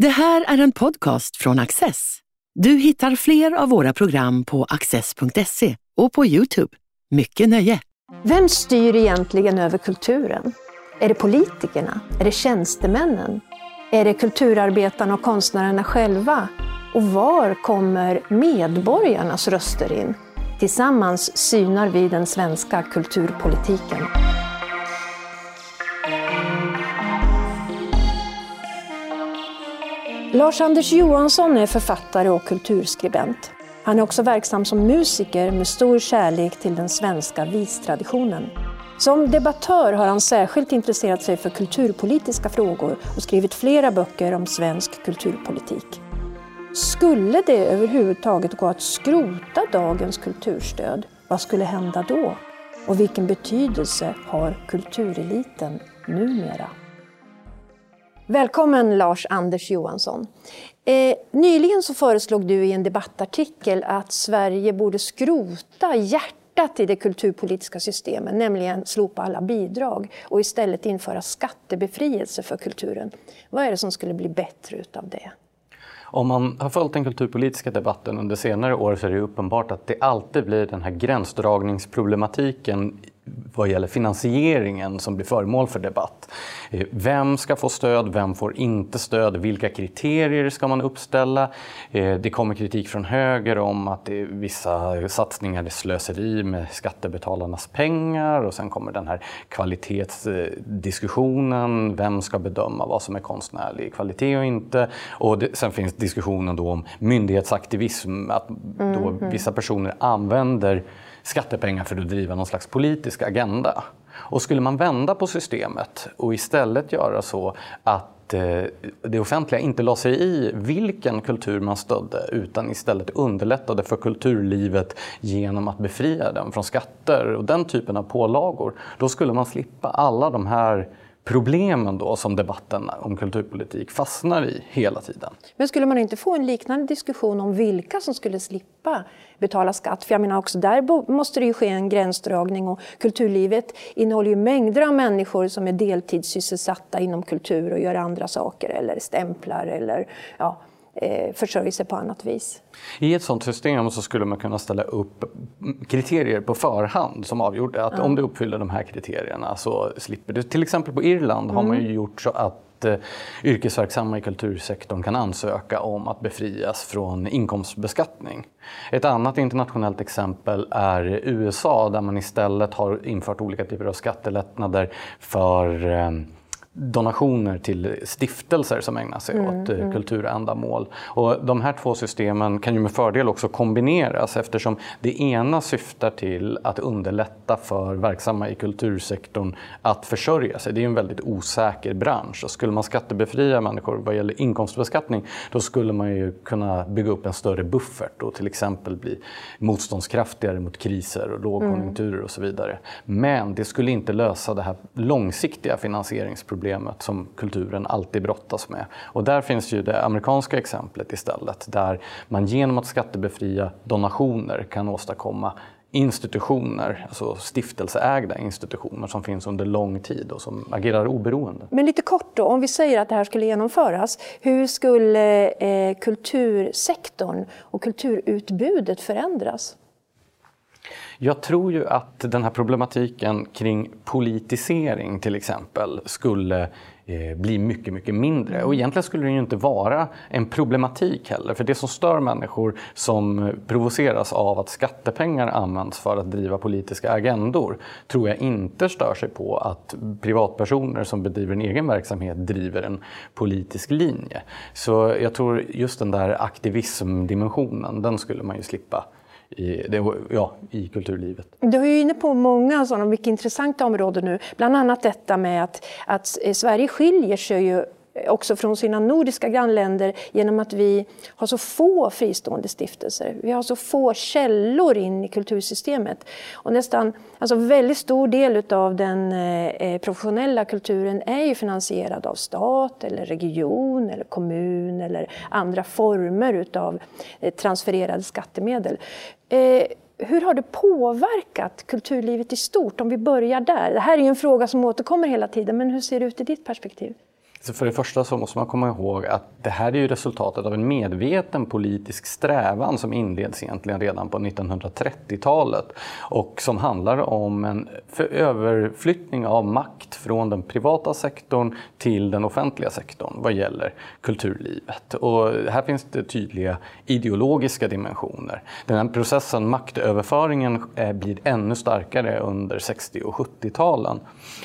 Det här är en podcast från Access. Du hittar fler av våra program på access.se och på Youtube. Mycket nöje! Vem styr egentligen över kulturen? Är det politikerna? Är det tjänstemännen? Är det kulturarbetarna och konstnärerna själva? Och var kommer medborgarnas röster in? Tillsammans synar vi den svenska kulturpolitiken. Lars-Anders Johansson är författare och kulturskribent. Han är också verksam som musiker med stor kärlek till den svenska vistraditionen. Som debattör har han särskilt intresserat sig för kulturpolitiska frågor och skrivit flera böcker om svensk kulturpolitik. Skulle det överhuvudtaget gå att skrota dagens kulturstöd, vad skulle hända då? Och vilken betydelse har kultureliten numera? Välkommen Lars-Anders Johansson. Eh, nyligen så föreslog du i en debattartikel att Sverige borde skrota hjärtat i det kulturpolitiska systemet, nämligen slopa alla bidrag och istället införa skattebefrielse för kulturen. Vad är det som skulle bli bättre utav det? Om man har följt den kulturpolitiska debatten under senare år så är det uppenbart att det alltid blir den här gränsdragningsproblematiken vad gäller finansieringen som blir föremål för debatt. Eh, vem ska få stöd? Vem får inte stöd? Vilka kriterier ska man uppställa? Eh, det kommer kritik från höger om att vissa satsningar är slöseri med skattebetalarnas pengar och sen kommer den här kvalitetsdiskussionen. Vem ska bedöma vad som är konstnärlig kvalitet och inte? Och det, sen finns diskussionen då om myndighetsaktivism, att då mm. vissa personer använder skattepengar för att driva någon slags politisk agenda. Och skulle man vända på systemet och istället göra så att eh, det offentliga inte la sig i vilken kultur man stödde utan istället underlättade för kulturlivet genom att befria den från skatter och den typen av pålagor. Då skulle man slippa alla de här problemen då som debatten om kulturpolitik fastnar i hela tiden. Men skulle man inte få en liknande diskussion om vilka som skulle slippa betala skatt? För jag menar också där måste det ju ske en gränsdragning och kulturlivet innehåller ju mängder av människor som är deltidssysselsatta inom kultur och gör andra saker eller stämplar eller ja, försörjer sig på annat vis. I ett sådant system så skulle man kunna ställa upp kriterier på förhand som avgjorde att ja. om du uppfyller de här kriterierna så slipper du. Till exempel på Irland mm. har man ju mm. gjort så att eh, yrkesverksamma i kultursektorn kan ansöka om att befrias från inkomstbeskattning. Ett annat internationellt exempel är USA där man istället har infört olika typer av skattelättnader för eh, donationer till stiftelser som ägnar sig mm, åt eh, mm. kulturändamål. Och de här två systemen kan ju med fördel också kombineras eftersom det ena syftar till att underlätta för verksamma i kultursektorn att försörja sig. Det är en väldigt osäker bransch och skulle man skattebefria människor vad gäller inkomstbeskattning då skulle man ju kunna bygga upp en större buffert och till exempel bli motståndskraftigare mot kriser och lågkonjunkturer mm. och så vidare. Men det skulle inte lösa det här långsiktiga finansieringsproblemet problemet som kulturen alltid brottas med. Och där finns ju det amerikanska exemplet istället där man genom att skattebefria donationer kan åstadkomma institutioner, alltså stiftelseägda institutioner som finns under lång tid och som agerar oberoende. Men lite kort då, om vi säger att det här skulle genomföras, hur skulle eh, kultursektorn och kulturutbudet förändras? Jag tror ju att den här problematiken kring politisering till exempel skulle eh, bli mycket, mycket mindre. Och egentligen skulle det ju inte vara en problematik heller. För det som stör människor som provoceras av att skattepengar används för att driva politiska agendor tror jag inte stör sig på att privatpersoner som bedriver en egen verksamhet driver en politisk linje. Så jag tror just den där aktivismdimensionen, den skulle man ju slippa i, det, ja, i kulturlivet. Du är ju inne på många sådana mycket intressanta områden nu. Bland annat detta med att, att Sverige skiljer sig ju Eh, också från sina nordiska grannländer genom att vi har så få fristående stiftelser. Vi har så få källor in i kultursystemet. Och nästan, alltså väldigt stor del av den eh, eh, professionella kulturen är ju finansierad av stat, eller region, eller kommun eller andra former av transfererade skattemedel. Hur har det påverkat kulturlivet i stort? Om vi börjar där. Det här är en fråga som återkommer hela tiden, men hur ser det ut i ditt perspektiv? Så för det första så måste man komma ihåg att det här är ju resultatet av en medveten politisk strävan som inleds egentligen redan på 1930-talet och som handlar om en överflyttning av makt från den privata sektorn till den offentliga sektorn vad gäller kulturlivet. Och här finns det tydliga ideologiska dimensioner. Den här processen, maktöverföringen, eh, blir ännu starkare under 60 och 70-talen.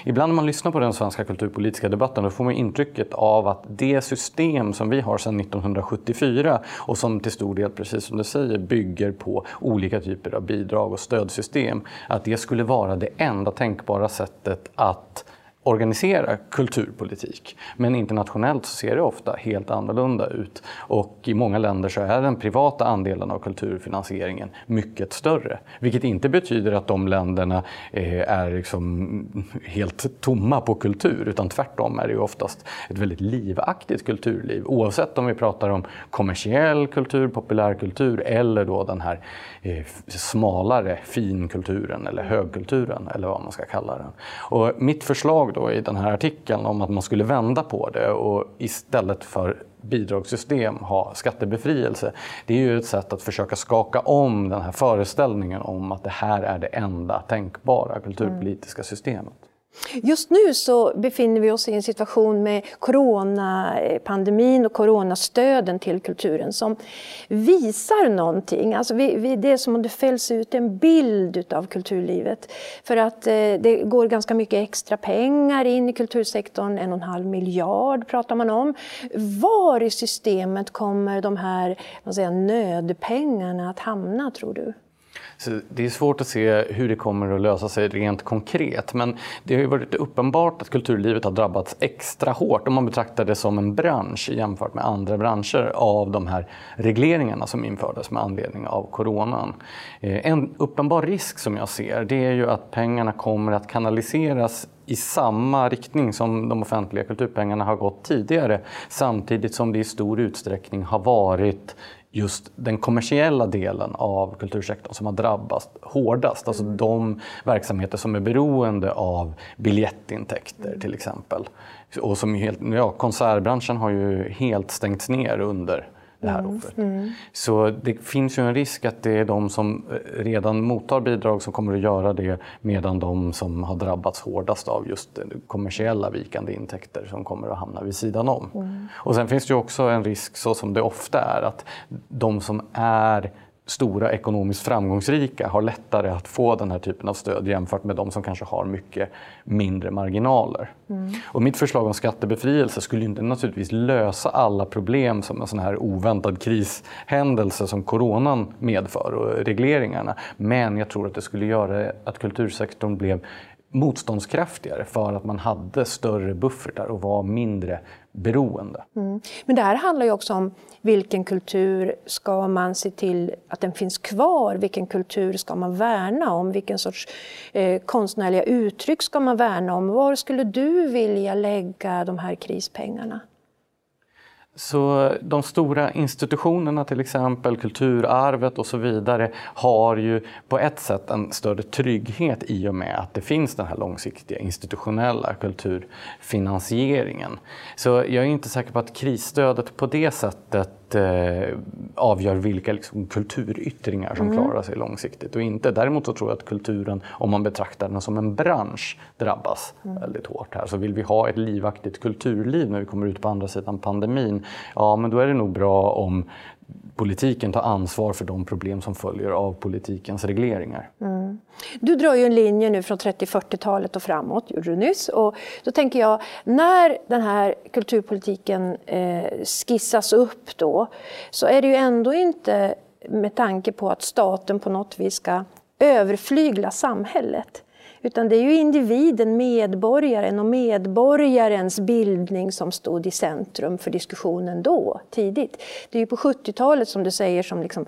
Ibland när man lyssnar på den svenska kulturpolitiska debatten då får man intrycket av att det system som vi har sedan 1974 och som till stor del, precis som du säger, bygger på olika typer av bidrag och stödsystem, att det skulle vara det enda tänkbara sättet att organisera kulturpolitik. Men internationellt så ser det ofta helt annorlunda ut. Och i många länder så är den privata andelen av kulturfinansieringen mycket större. Vilket inte betyder att de länderna eh, är liksom helt tomma på kultur, utan tvärtom är det oftast ett väldigt livaktigt kulturliv. Oavsett om vi pratar om kommersiell kultur, populärkultur eller då den här smalare finkulturen eller högkulturen eller vad man ska kalla den. Och mitt förslag då i den här artikeln om att man skulle vända på det och istället för bidragssystem ha skattebefrielse. Det är ju ett sätt att försöka skaka om den här föreställningen om att det här är det enda tänkbara kulturpolitiska systemet. Just nu så befinner vi oss i en situation med coronapandemin och coronastöden till kulturen som visar någonting. Alltså vi, vi, det är som om det fälls ut en bild av kulturlivet. För att eh, det går ganska mycket extra pengar in i kultursektorn, en och en halv miljard pratar man om. Var i systemet kommer de här man säger, nödpengarna att hamna tror du? Så det är svårt att se hur det kommer att lösa sig rent konkret. Men det har ju varit uppenbart att kulturlivet har drabbats extra hårt om man betraktar det som en bransch jämfört med andra branscher av de här regleringarna som infördes med anledning av coronan. Eh, en uppenbar risk som jag ser det är ju att pengarna kommer att kanaliseras i samma riktning som de offentliga kulturpengarna har gått tidigare samtidigt som det i stor utsträckning har varit just den kommersiella delen av kultursektorn som har drabbats hårdast. Alltså mm. de verksamheter som är beroende av biljettintäkter till exempel. Och som helt, ja, konsertbranschen har ju helt stängts ner under det här mm. Mm. Så det finns ju en risk att det är de som eh, redan mottar bidrag som kommer att göra det medan de som har drabbats hårdast av just kommersiella vikande intäkter som kommer att hamna vid sidan om. Mm. Och sen finns det ju också en risk, så som det ofta är, att de som är stora ekonomiskt framgångsrika har lättare att få den här typen av stöd jämfört med de som kanske har mycket mindre marginaler. Mm. Och mitt förslag om skattebefrielse skulle inte naturligtvis lösa alla problem som en sån här oväntad krishändelse som coronan medför och regleringarna. Men jag tror att det skulle göra att kultursektorn blev motståndskraftigare för att man hade större buffertar och var mindre beroende. Mm. Men det här handlar ju också om vilken kultur ska man se till att den finns kvar? Vilken kultur ska man värna om? Vilken sorts eh, konstnärliga uttryck ska man värna om? Var skulle du vilja lägga de här krispengarna? Så de stora institutionerna, till exempel kulturarvet och så vidare, har ju på ett sätt en större trygghet i och med att det finns den här långsiktiga institutionella kulturfinansieringen. Så jag är inte säker på att krisstödet på det sättet eh, avgör vilka liksom, kulturyttringar som mm. klarar sig långsiktigt och inte. Däremot så tror jag att kulturen, om man betraktar den som en bransch, drabbas mm. väldigt hårt här. Så vill vi ha ett livaktigt kulturliv när vi kommer ut på andra sidan pandemin, ja men då är det nog bra om politiken tar ansvar för de problem som följer av politikens regleringar. Mm. Du drar ju en linje nu från 30-40-talet och framåt, gjorde du nyss. Och då tänker jag, när den här kulturpolitiken eh, skissas upp då, så är det ju ändå inte med tanke på att staten på något vis ska överflygla samhället. Utan det är ju individen, medborgaren och medborgarens bildning som stod i centrum för diskussionen då, tidigt. Det är ju på 70-talet som du säger som liksom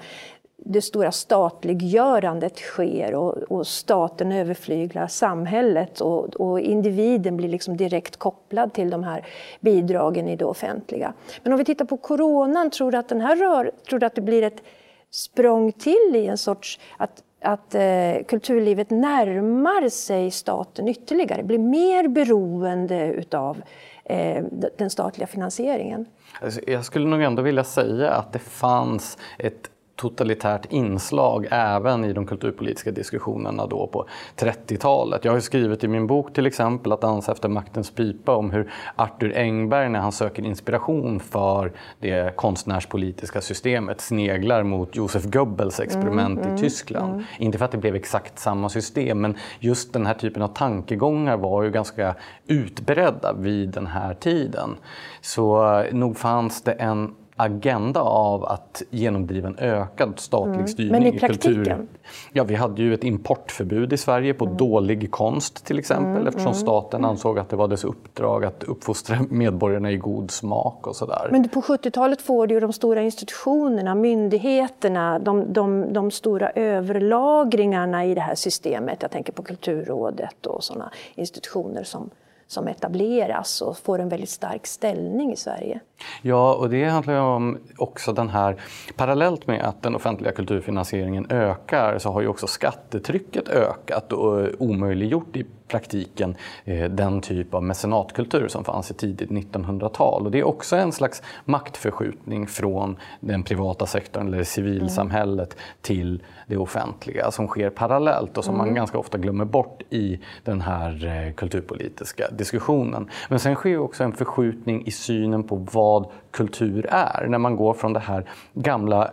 det stora statliggörandet sker och, och staten överflyglar samhället och, och, individen blir liksom direkt kopplad till de här bidragen i det offentliga. Men om vi tittar på coronan, tror du att, den här rör, tror du att det blir ett språng till i en sorts att att eh, kulturlivet närmar sig staten ytterligare, blir mer beroende utav eh, den statliga finansieringen. Alltså, jag skulle nog ändå vilja säga att det fanns ett totalitärt inslag även i de kulturpolitiska diskussionerna då på 30-talet. Jag har skrivit i min bok till exempel att dansa efter maktens pipa om hur Arthur Engberg när han söker inspiration för det konstnärspolitiska systemet sneglar mot Josef Goebbels experiment mm, i Tyskland. Mm. Inte för att det blev exakt samma system men just den här typen av tankegångar var ju ganska utbredda vid den här tiden. Så eh, nog fanns det en agenda av att genomdriva en ökad statlig mm. styrning Men i, praktiken? kultur. Ja, vi hade ju ett importförbud i Sverige på mm. dålig konst till exempel mm. eftersom mm. staten ansåg att det var dess uppdrag att uppfostra medborgarna i god smak och sådär. Men på 70-talet får du de stora institutionerna, myndigheterna, de, de, de stora överlagringarna i det här systemet. Jag tänker på Kulturrådet och sådana institutioner som som etableras och får en väldigt stark ställning i Sverige. Ja, och det handlar om också den här, parallellt med att den offentliga kulturfinansieringen ökar så har ju också skattetrycket ökat och omöjliggjort i praktiken eh, den typ av mecenatkultur som fanns i tidigt 1900-tal. Och det är också en slags maktförskjutning från den privata sektorn eller civilsamhället mm. till det offentliga som sker parallellt och som mm. man ganska ofta glömmer bort i den här eh, kulturpolitiska diskussionen. Men sen sker också en förskjutning i synen på vad kultur är. När man går från det här gamla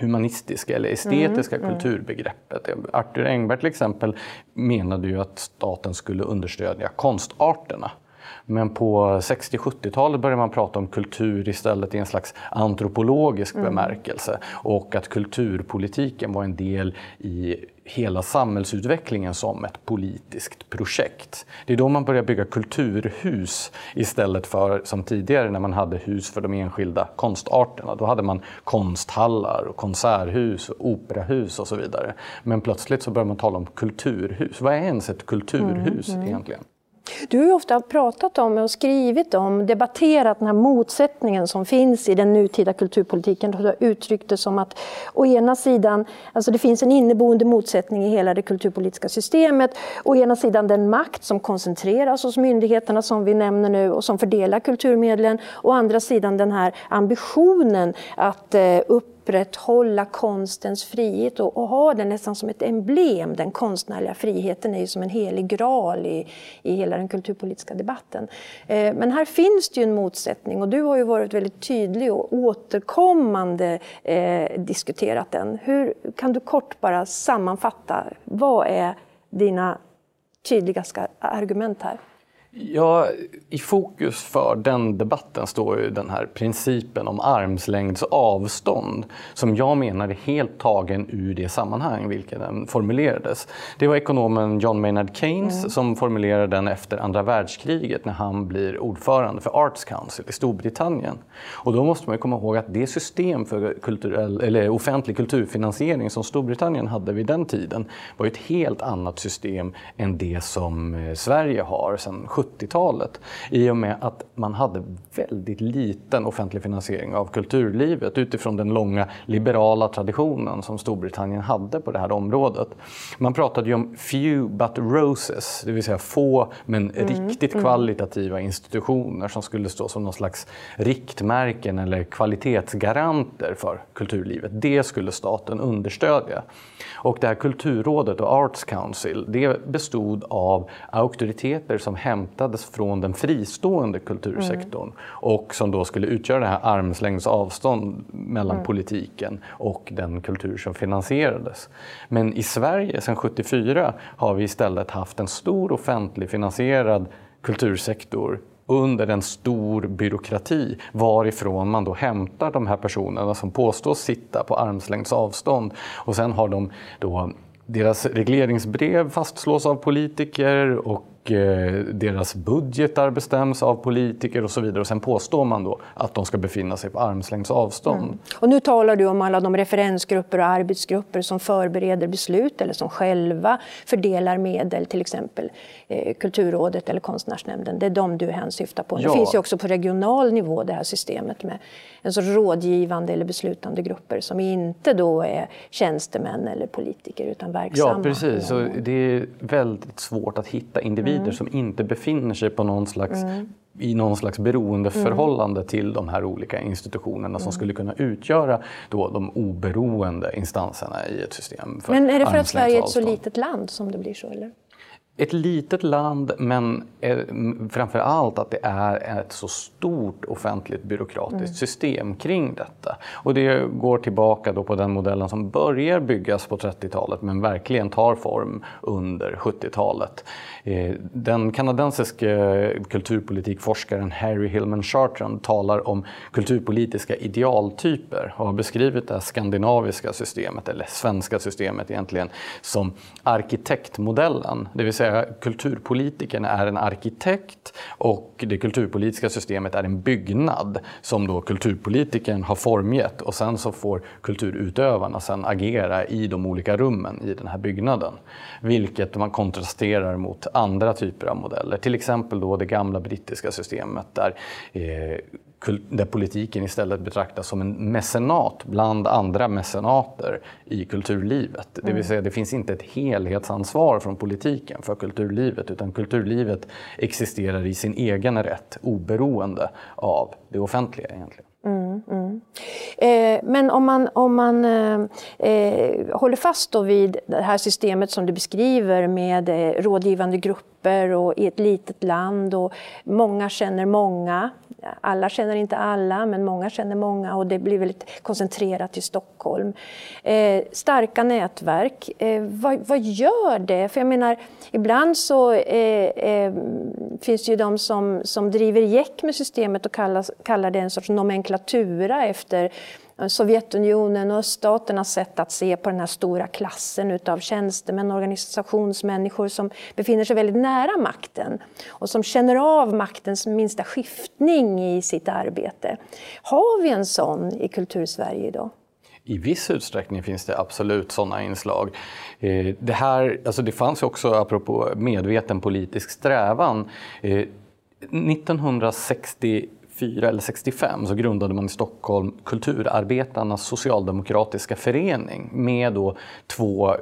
humanistiska eller estetiska mm, kulturbegreppet. Arthur Engberg till exempel menade ju att staten skulle understödja konstarterna. Men på 60-70-talet började man prata om kultur istället i en slags antropologisk mm. bemärkelse och att kulturpolitiken var en del i hela samhällsutvecklingen som ett politiskt projekt. Det är då man börjar bygga kulturhus istället för som tidigare när man hade hus för de enskilda konstarterna. Då hade man konsthallar, och konserthus, och operahus och så vidare. Men plötsligt så börjar man tala om kulturhus. Vad är ens ett kulturhus mm, mm. egentligen? Du har ju ofta pratat om och skrivit om, debatterat den här motsättningen som finns i den nutida kulturpolitiken. Du har uttryckt det som att å ena sidan, alltså det finns en inneboende motsättning i hela det kulturpolitiska systemet. Å ena sidan den makt som koncentreras hos myndigheterna som vi nämner nu och som fördelar kulturmedlen. Å andra sidan den här ambitionen att eh, upp upprätthålla konstens frihet och, och, ha den nästan som ett emblem. Den konstnärliga friheten är ju som en helig graal i, i hela den kulturpolitiska debatten. Eh, men här finns det ju en motsättning och du har ju varit väldigt tydlig och återkommande eh, diskuterat den. Hur Kan du kort bara sammanfatta, vad är dina tydligaste argument här? Ja, I fokus för den debatten står ju den här principen om armslängds avstånd som jag menar är helt tagen ur det sammanhang vilket den formulerades. Det var ekonomen John Maynard Keynes mm. som formulerade den efter andra världskriget när han blir ordförande för Arts Council i Storbritannien. Och då måste man komma ihåg att det system för kulturell, eller offentlig kulturfinansiering som Storbritannien hade vid den tiden var ett helt annat system än det som eh, Sverige har sedan 70-talet i och med att man hade väldigt liten offentlig finansiering av kulturlivet utifrån den långa liberala traditionen som Storbritannien hade på det här området. Man pratade ju om few but roses, det vill säga få men mm. riktigt mm. kvalitativa institutioner som skulle stå som någon slags riktmärken eller kvalitetsgaranter för kulturlivet. Det skulle staten understödja. Och det här kulturrådet och Arts Council det bestod av auktoriteter som hämtades från den fristående kultursektorn mm. och som då skulle utgöra det här armslängds avstånd mellan mm. politiken och den kultur som finansierades. Men i Sverige sedan 74 har vi istället haft en stor offentlig finansierad kultursektor under en stor byråkrati varifrån man då hämtar de här personerna som påstås sitta på armslängds avstånd. Och sen har de då deras regleringsbrev fastslås av politiker och Eh, deras budgetar bestäms av politiker och så vidare. Och sen påstår man då att de ska befinna sig på armslängds avstånd. Mm. Och nu talar du om alla de referensgrupper och arbetsgrupper som förbereder beslut eller som själva fördelar medel, till exempel eh, Kulturrådet eller Konstnärsnämnden. Det är de du hänsyftar på. Ja. Det finns ju också på regional nivå det här systemet med en sorts rådgivande eller beslutande grupper som inte då är tjänstemän eller politiker utan verksamma. Ja, precis. Och det är väldigt svårt att hitta individer individer mm. som inte befinner sig på någon slags mm i någon slags beroendeförhållande mm. till de här olika institutionerna mm. som skulle kunna utgöra då de oberoende instanserna i ett system. Men är det för att Sverige är ett så litet land som det blir så? Eller? ett litet land men eh, framför allt att det är ett så stort offentligt byråkratiskt mm. system kring detta. Och det går tillbaka då på den modellen som börjar byggas på 30-talet men verkligen tar form under 70-talet. Eh, den kanadensiske eh, kulturpolitikforskaren Harry Hillman Chartrand talar om kulturpolitiska idealtyper och har beskrivit det skandinaviska systemet, eller svenska systemet egentligen, som arkitektmodellen. Det vill säga kulturpolitiken är en arkitekt och det kulturpolitiska systemet är en byggnad som då kulturpolitiken har formgett och sen så får kulturutövarna sen agera i de olika rummen i den här byggnaden. Vilket man kontrasterar mot andra typer av modeller. Till exempel då det gamla brittiska systemet där eh, där politiken istället betraktas som en mecenat bland andra mecenater i kulturlivet. Det vill mm. säga det finns inte ett helhetsansvar från politiken för kulturlivet utan kulturlivet existerar i sin egen rätt oberoende av det offentliga egentligen. Mm, mm. Eh, men om man, om man eh, eh, håller fast då vid det här systemet som du beskriver med eh, rådgivande grupper och i ett litet land och många känner många alla känner inte alla, men många känner många och det blir väldigt koncentrerat i Stockholm. Eh, starka nätverk, eh, vad, vad, gör det? För jag menar, ibland så eh, eh finns det ju de som, som driver gäck med systemet och kallas, kallar det en sorts nomenklatura efter Eh, Sovjetunionen och öststaternas sätt att se på den här stora klassen utav tjänstemän och organisationsmänniskor som befinner sig väldigt nära makten och som känner av maktens minsta skiftning i sitt arbete. Har vi en sån i Kultursverige idag? I viss utsträckning finns det absolut sådana inslag. Eh, det, här, alltså det fanns också, apropå medveten politisk strävan, eh, 1960 64 eller 65 så grundade man i Stockholm Kulturarbetarnas socialdemokratiska förening med då två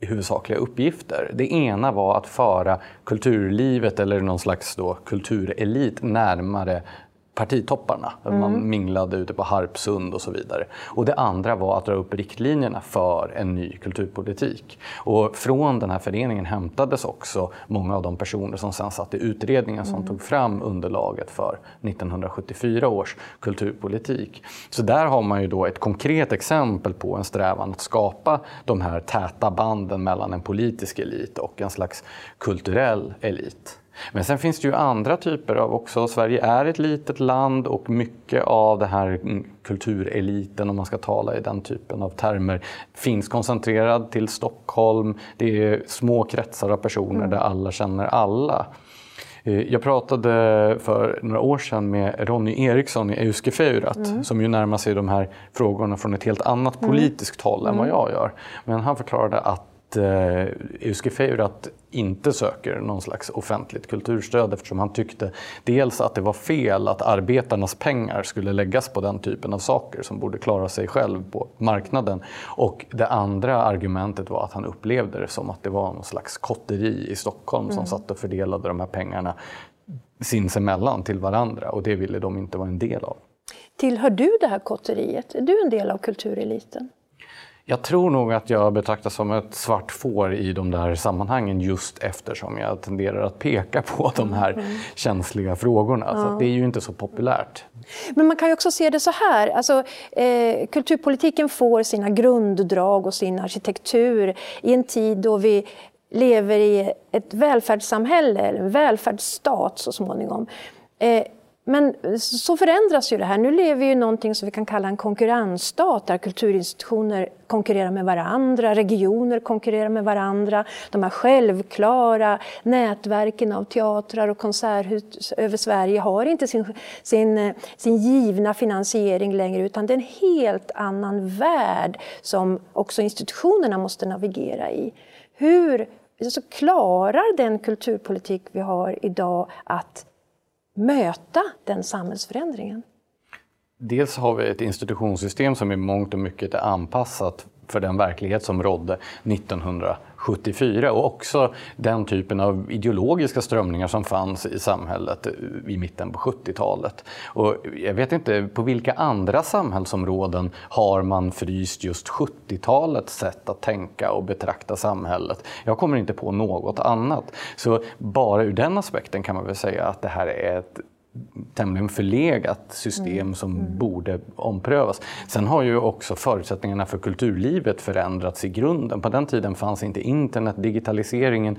huvudsakliga uppgifter. Det ena var att föra kulturlivet eller någon slags då kulturelit närmare partitopparna. Mm. Man minglade ute på Harpsund och så vidare. Och det andra var att dra upp riktlinjerna för en ny kulturpolitik. Och från den här föreningen hämtades också många av de personer som sen satt i utredningen som mm. tog fram underlaget för 1974 års kulturpolitik. Så där har man ju då ett konkret exempel på en strävan att skapa de här täta banden mellan en politisk elit och en slags kulturell elit. Men sen finns det ju andra typer av också. Sverige är ett litet land och mycket av det här mm, kultureliten, om man ska tala i den typen av termer, finns koncentrerad till Stockholm. Det är små kretsar av personer mm. där alla känner alla. Eh, jag pratade för några år sedan med Ronny Eriksson i Euskefeurat mm. som ju närmar sig de här frågorna från ett helt annat mm. politiskt håll än vad mm. jag gör. Men han förklarade att eh, Euskifeurat inte söker någon slags offentligt kulturstöd eftersom han tyckte dels att det var fel att arbetarnas pengar skulle läggas på den typen av saker som borde klara sig själv på marknaden. Och det andra argumentet var att han upplevde det som att det var någon slags kotteri i Stockholm mm. som satt och fördelade de här pengarna sinsemellan till varandra och det ville de inte vara en del av. Tillhör du det här kotteriet? Är du en del av kultureliten? Jag tror nog att jag betraktas som ett svart får i de där sammanhangen just eftersom jag tenderar att peka på de här mm. känsliga frågorna. Ja. Så det är ju inte så populärt. Men man kan ju också se det så här. Alltså, eh, kulturpolitiken får sina grunddrag och sin arkitektur i en tid då vi lever i ett välfärdssamhälle, en välfärdsstat så småningom. Eh, men så förändras ju det här. Nu lever vi i någonting som vi kan kalla en konkurrensstat där kulturinstitutioner konkurrerar med varandra, regioner konkurrerar med varandra. De här självklara nätverken av teatrar och konserthus över Sverige har inte sin, sin, sin givna finansiering längre utan det är en helt annan värld som också institutionerna måste navigera i. Hur alltså, klarar den kulturpolitik vi har idag att möta den samhällsförändringen? Dels har vi ett institutionssystem som i mångt och mycket är anpassat för den verklighet som rådde 1900 74 och också den typen av ideologiska strömningar som fanns i samhället i mitten på 70-talet. Och jag vet inte, på vilka andra samhällsområden har man fryst just 70-talets sätt att tänka och betrakta samhället? Jag kommer inte på något annat. Så bara ur den aspekten kan man väl säga att det här är ett tämligen förlegat system mm. som mm. borde omprövas. Sen har ju också förutsättningarna för kulturlivet förändrats i grunden. På den tiden fanns inte internet, digitaliseringen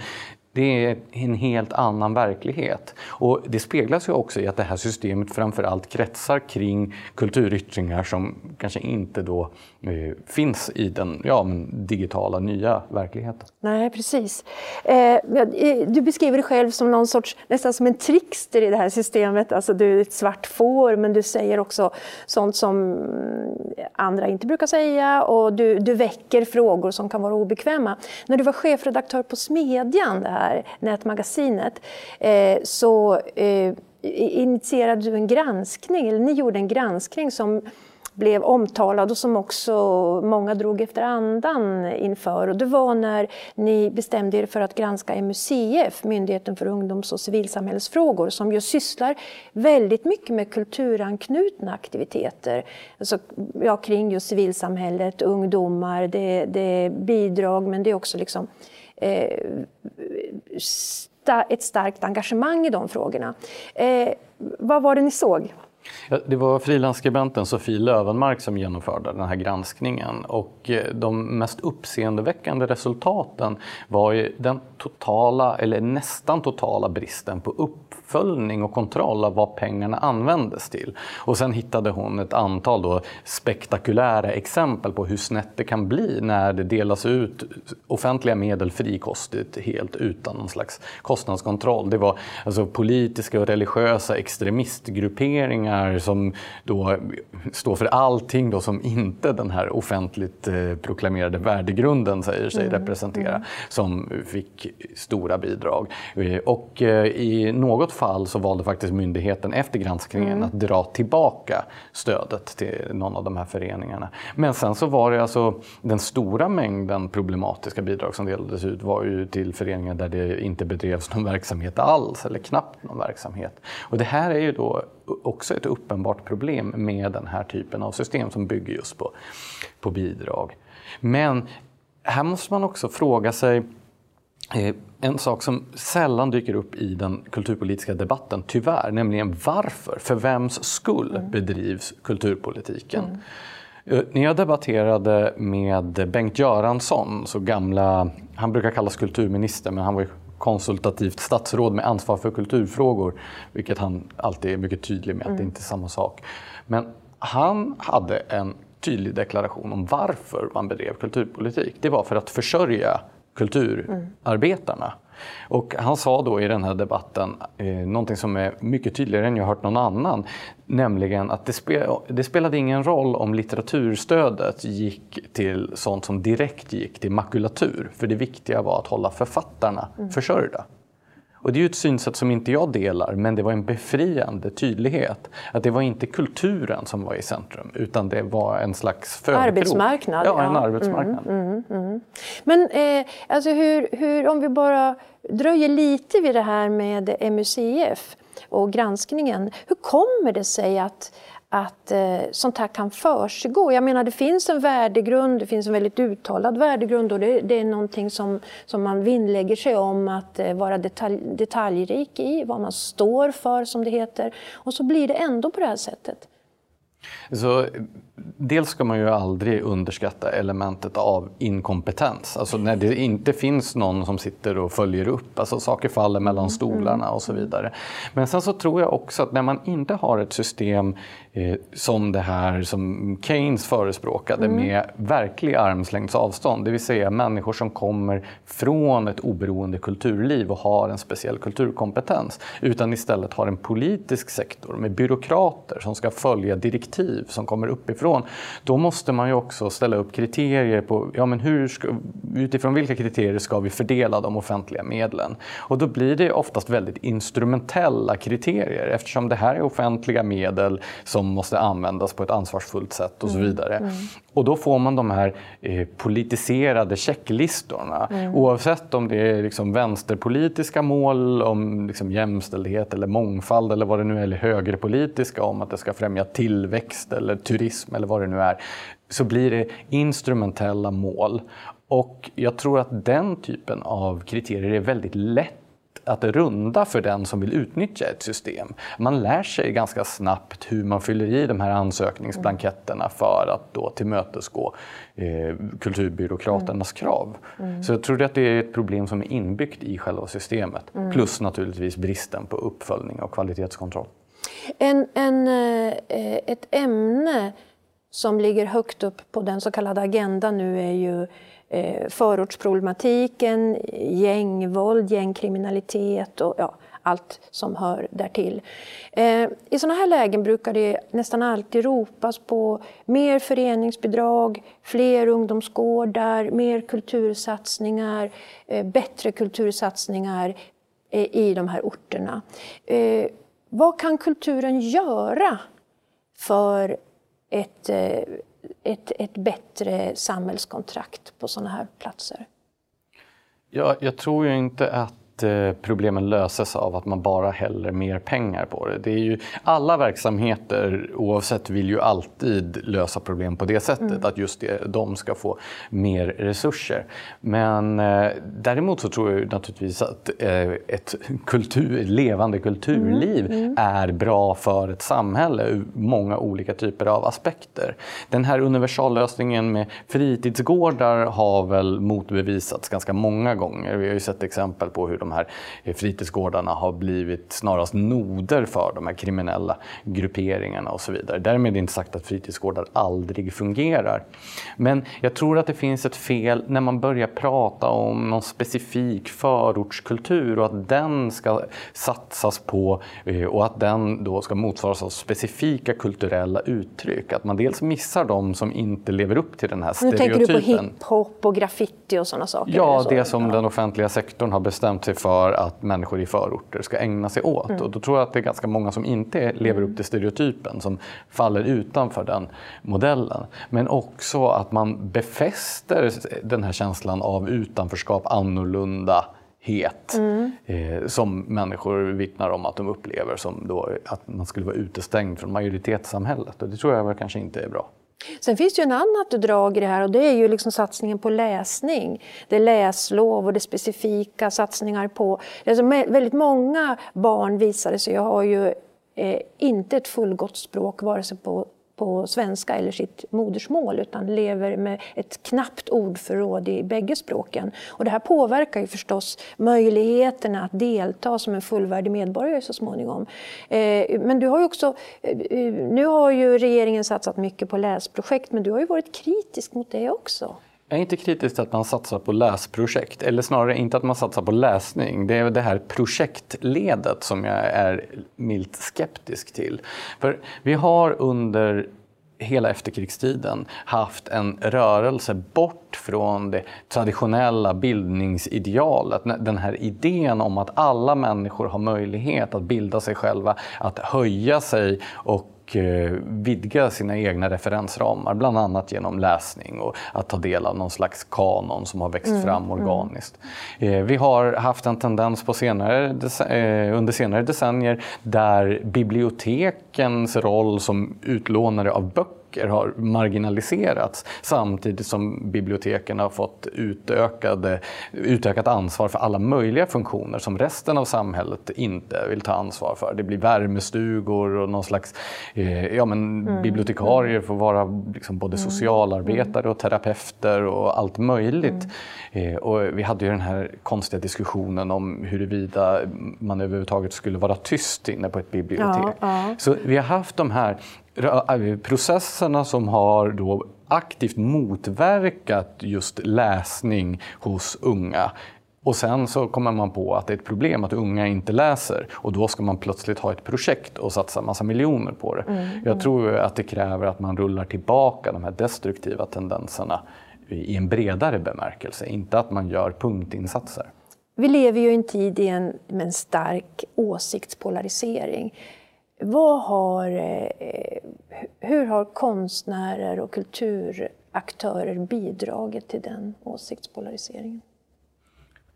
det är en helt annan verklighet. Och det speglas ju också i att det här systemet framför allt kretsar kring kulturyttringar som kanske inte då eh, finns i den ja, digitala nya verkligheten. Nej, precis. Eh, du beskriver dig själv som någon sorts, nästan som en trickster i det här systemet. Alltså du är ett svart får, men du säger också sånt som andra inte brukar säga och du, du väcker frågor som kan vara obekväma. När du var chefredaktör på Smedjan, det här här nätmagasinet, eh, så eh, initierade du en granskning, eller ni gjorde en granskning som blev omtalad och som också många drog efter andan inför. Och det var när ni bestämde er för att granska MUCF, Myndigheten för ungdoms och civilsamhällsfrågor, som ju sysslar väldigt mycket med kulturanknutna aktiviteter. Alltså, ja, kring just civilsamhället, ungdomar, det, det är bidrag men det är också liksom eh, Eh, ett starkt engagemang i de frågorna. Eh, vad var det ni såg? Det var frilansskribenten Sofie Lövenmark som genomförde den här granskningen och eh, de mest uppseendeväckande resultaten var ju den totala, eller nästan totala bristen på uppföljning och kontroll av vad pengarna användes till. Och sen hittade hon ett antal då spektakulära exempel på hur snett det kan bli när det delas ut offentliga medel frikostigt helt utan någon slags kostnadskontroll. Det var alltså politiska och religiösa extremistgrupperingar som då står för allting då som inte den här offentligt eh, proklamerade värdegrunden säger sig mm. representera, mm. som fick stora bidrag. Eh, och eh, i något fall så valde faktiskt myndigheten efter granskningen mm. att dra tillbaka stödet till någon av de här föreningarna. Men sen så var det alltså den stora mängden problematiska bidrag som delades ut var ju till föreningar där det inte bedrevs någon verksamhet alls eller knappt någon verksamhet. Och det här är ju då också ett uppenbart problem med den här typen av system som bygger just på, på bidrag. Men här måste man också fråga sig Eh, en sak som sällan dyker upp i den kulturpolitiska debatten, tyvärr, nämligen varför, för vems skull mm. bedrivs kulturpolitiken? Mm. Eh, när jag debatterade med Bengt Göransson, så gamla, han brukar kallas kulturminister, men han var konsultativt statsråd med ansvar för kulturfrågor, vilket han alltid är mycket tydlig med att mm. det inte är samma sak. Men han hade en tydlig deklaration om varför man bedrev kulturpolitik. Det var för att försörja kulturarbetarna. Och han sa då i den här debatten eh, någonting som är mycket tydligare än jag hört någon annan. Nämligen att det, spe, det spelade ingen roll om litteraturstödet gick till sånt som direkt gick till makulatur. För det viktiga var att hålla författarna mm. försörjda. Och det är ju ett synsätt som inte jag delar, men det var en befriande tydlighet. Att det var inte kulturen som var i centrum, utan det var en slags födkrok. Arbetsmarknad. Ja, en arbetsmarknad. Mm, mm, mm. Men eh, alltså hur, hur, om vi bara dröjer lite vid det här med MUCF och granskningen. Hur kommer det sig att, att eh, sånt här kan försiggå. Jag menar det finns en värdegrund, det finns en väldigt uttalad värdegrund och det, det är någonting som, som man vinnlägger sig om att eh, vara detalj, detaljrik i, vad man står för som det heter. Och så blir det ändå på det här sättet. Så, dels ska man ju aldrig underskatta elementet av inkompetens. Alltså när det inte finns någon som sitter och följer upp, alltså saker faller mellan mm. stolarna och så vidare. Men sen så tror jag också att när man inte har ett system eh, som det här som Keynes förespråkade mm. med verklig armslängds avstånd, det vill säga människor som kommer från ett oberoende kulturliv och har en speciell kulturkompetens, utan istället har en politisk sektor med byråkrater som ska följa direktiv som kommer uppifrån ifrån. Då måste man ju också ställa upp kriterier på ja, men hur ska, utifrån vilka kriterier ska vi fördela de offentliga medlen. Och då blir det oftast väldigt instrumentella kriterier eftersom det här är offentliga medel som måste användas på ett ansvarsfullt sätt och så mm. vidare. Mm. Och då får man de här eh, politiserade checklistorna. Mm. Oavsett om det är liksom vänsterpolitiska mål om liksom jämställdhet eller mångfald eller vad det nu är, eller högerpolitiska om att det ska främja tillväxt eller turism eller vad det nu är, så blir det instrumentella mål. Och jag tror att den typen av kriterier är väldigt lätt att runda för den som vill utnyttja ett system. Man lär sig ganska snabbt hur man fyller i de här ansökningsblanketterna för att då tillmötesgå eh, kulturbyråkraternas mm. krav. Mm. Så jag tror att det är ett problem som är inbyggt i själva systemet. Mm. Plus naturligtvis bristen på uppföljning och kvalitetskontroll. En, en, eh, ett ämne som ligger högt upp på den så kallade agendan nu är ju eh, förortsproblematiken, gängvåld, gängkriminalitet och ja, allt som hör därtill. Eh, I sådana här lägen brukar det nästan alltid ropas på mer föreningsbidrag, fler ungdomsgårdar, mer kultursatsningar, eh, bättre kultursatsningar eh, i de här orterna. Eh, vad kan kulturen göra för ett eh, ett, ett bättre samhällskontrakt på sådana här platser? Ja, jag tror ju inte att problemen löses av att man bara häller mer pengar på det. det är ju, alla verksamheter oavsett vill ju alltid lösa problem på det sättet, mm. att just det, de ska få mer resurser. Men eh, däremot så tror jag naturligtvis att eh, ett kultur, levande kulturliv mm. Mm. är bra för ett samhälle ur många olika typer av aspekter. Den här universallösningen med fritidsgårdar har väl motbevisats ganska många gånger. Vi har ju sett exempel på hur de här fritidsgårdarna har blivit snarast noder för de här kriminella grupperingarna och så vidare. Därmed är inte sagt att fritidsgårdar aldrig fungerar. Men jag tror att det finns ett fel när man börjar prata om någon specifik förortskultur och att den ska satsas på eh, och att den då ska motsvaras av specifika kulturella uttryck. Att man dels missar de som inte lever upp till den här stereotypen. Nu tänker du på hiphop och graffiti och sådana saker? Ja, det som den offentliga sektorn har bestämt sig för att människor i förorter ska ägna sig åt. Mm. Och då tror jag att det är ganska många som inte lever upp till stereotypen, som faller utanför den modellen. Men också att man befäster den här känslan av utanförskap, annorlunda het mm. eh, som människor vittnar om att de upplever som då, att man skulle vara utestängd från majoritetssamhället. Och det tror jag väl kanske inte är bra. Sen finns det ju en annat drag i det här och det är ju liksom satsningen på läsning. Det är läslov och det är specifika satsningar på... Alltså väldigt många barn visade sig har ju eh, inte ett fullgott språk vare sig på på svenska eller sitt modersmål utan lever med ett knappt ordförråd i bägge språken. Och det här påverkar ju förstås möjligheterna att delta som en fullvärdig medborgare så småningom. Eh, men du har ju också, eh, eh, nu har ju regeringen satsat mycket på läsprojekt men du har ju varit kritisk mot det också. Jag är inte kritisk till att man satsar på läsprojekt, eller snarare inte att man satsar på läsning. Det är det här projektledet som jag är milt skeptisk till. För vi har under hela efterkrigstiden haft en rörelse bort från det traditionella bildningsidealet. Den här idén om att alla människor har möjlighet att bilda sig själva, att höja sig och och eh, vidga sina egna referensramar, bland annat genom läsning och att ta del av någon slags kanon som har växt mm, fram mm. organiskt. Mm. Vi har haft en tendens på senare, eh, under senare decennier där bibliotekens roll som utlånare av böcker böcker har marginaliserats samtidigt som biblioteken har fått utökade, utökat ansvar för alla möjliga funktioner som resten av samhället inte vill ta ansvar för. Det blir värmestugor och någon slags eh, ja, men mm. bibliotekarier får vara liksom både mm. socialarbetare och terapeuter och allt möjligt. Mm. Eh, och vi hade ju den här konstiga diskussionen om huruvida man överhuvudtaget skulle vara tyst inne på ett bibliotek. Ja, ja. Så vi har haft de här processerna som har då aktivt motverkat just läsning hos unga Och sen så kommer man på att det är ett problem att unga inte läser och då ska man plötsligt ha ett projekt och satsa massa miljoner på det. Mm, Jag tror att det kräver att man rullar tillbaka de här destruktiva tendenserna i en bredare bemärkelse, inte att man gör punktinsatser. Vi lever ju i en tid i en, med en stark åsiktspolarisering. Vad har, eh, eh, hur har konstnärer och kulturaktörer bidragit till den åsiktspolariseringen?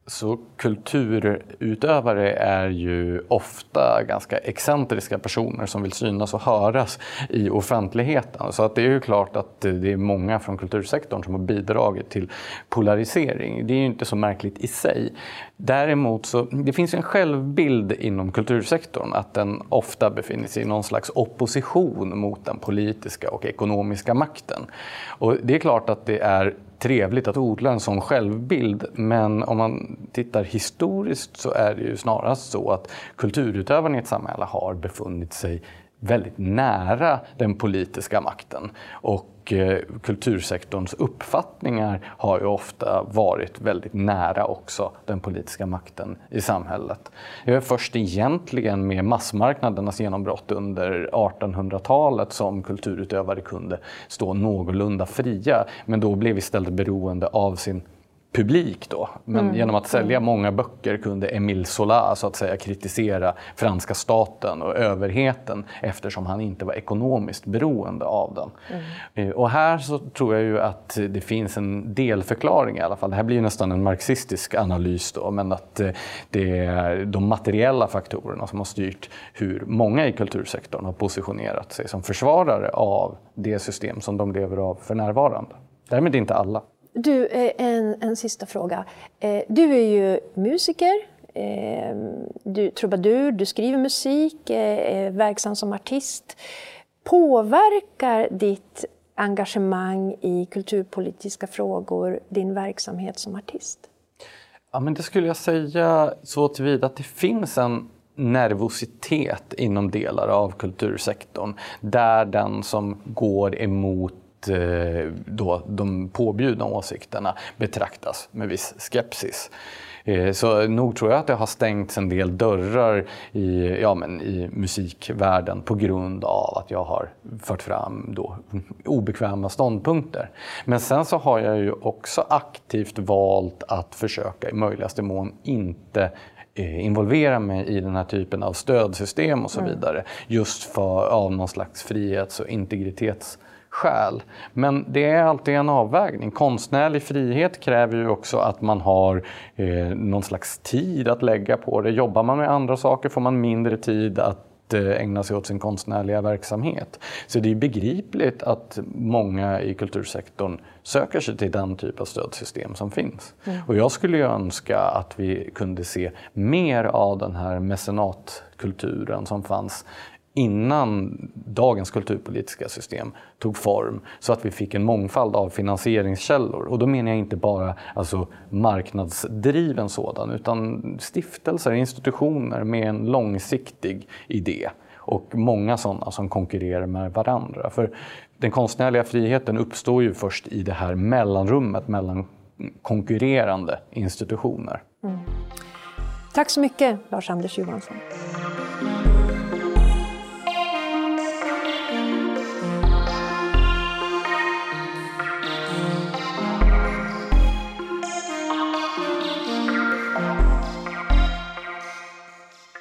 Så kulturutövare är ju ofta ganska excentriska personer som vill synas och höras i offentligheten. Så att det är ju klart att det är många från kultursektorn som har bidragit till polarisering. Det är ju inte så märkligt i sig. Däremot så det finns en självbild inom kultursektorn att den ofta befinner sig i någon slags opposition mot den politiska och ekonomiska makten. Och det är klart att det är trevligt att odla en sån självbild. Men om man tittar historiskt så är det ju snarast så att kulturutövarna i ett samhälle har befunnit sig väldigt nära den politiska makten. Och eh, kultursektorns uppfattningar har ju ofta varit väldigt nära också den politiska makten i samhället. Det är först egentligen med massmarknadernas genombrott under 1800-talet som kulturutövare kunde stå någorlunda fria. Men då blev istället beroende av sin publik då. Men mm. genom att sälja mm. många böcker kunde Émile Zola så att säga kritisera franska staten och överheten eftersom han inte var ekonomiskt beroende av den. Mm. Eh, och här så tror jag ju att det finns en delförklaring i alla fall. Det här blir nästan en marxistisk analys då, men att eh, det är de materiella faktorerna som har styrt hur många i kultursektorn har positionerat sig som försvarare av det system som de lever av för närvarande. Därmed inte alla. Du, eh, en, en sista fråga. Eh, du är ju musiker, eh, du trubadur, du skriver musik, är verksam som artist. Påverkar ditt engagemang i kulturpolitiska frågor din verksamhet som artist? Ja, men det skulle jag säga så tillvida att det finns en nervositet inom delar av kultursektorn där den som går emot då de påbjudna åsikterna betraktas med viss skepsis. Eh, så nog tror jag att det har stängts en del dörrar i, ja, men i musikvärlden på grund av att jag har fört fram då obekväma ståndpunkter. Men sen så har jag ju också aktivt valt att försöka i möjligaste mån inte eh, involvera mig i den här typen av stödsystem och så mm. vidare. Just för, av någon slags frihets och integritets skäl. Men det är alltid en avvägning. Konstnärlig frihet kräver ju också att man har eh, någon slags tid att lägga på det. Jobbar man med andra saker får man mindre tid att eh, ägna sig åt sin konstnärliga verksamhet. Så det är begripligt att många i kultursektorn söker sig till den typ av stödsystem som finns. Mm. Och jag skulle ju önska att vi kunde se mer av den här mecenatkulturen som fanns innan dagens kulturpolitiska system tog form så att vi fick en mångfald av finansieringskällor. Och då menar jag inte bara alltså, marknadsdriven sådan utan stiftelser, institutioner med en långsiktig idé och många sådana som konkurrerar med varandra. För den konstnärliga friheten uppstår ju först i det här mellanrummet mellan konkurrerande institutioner. Mm. Tack så mycket, Lars-Anders Johansson.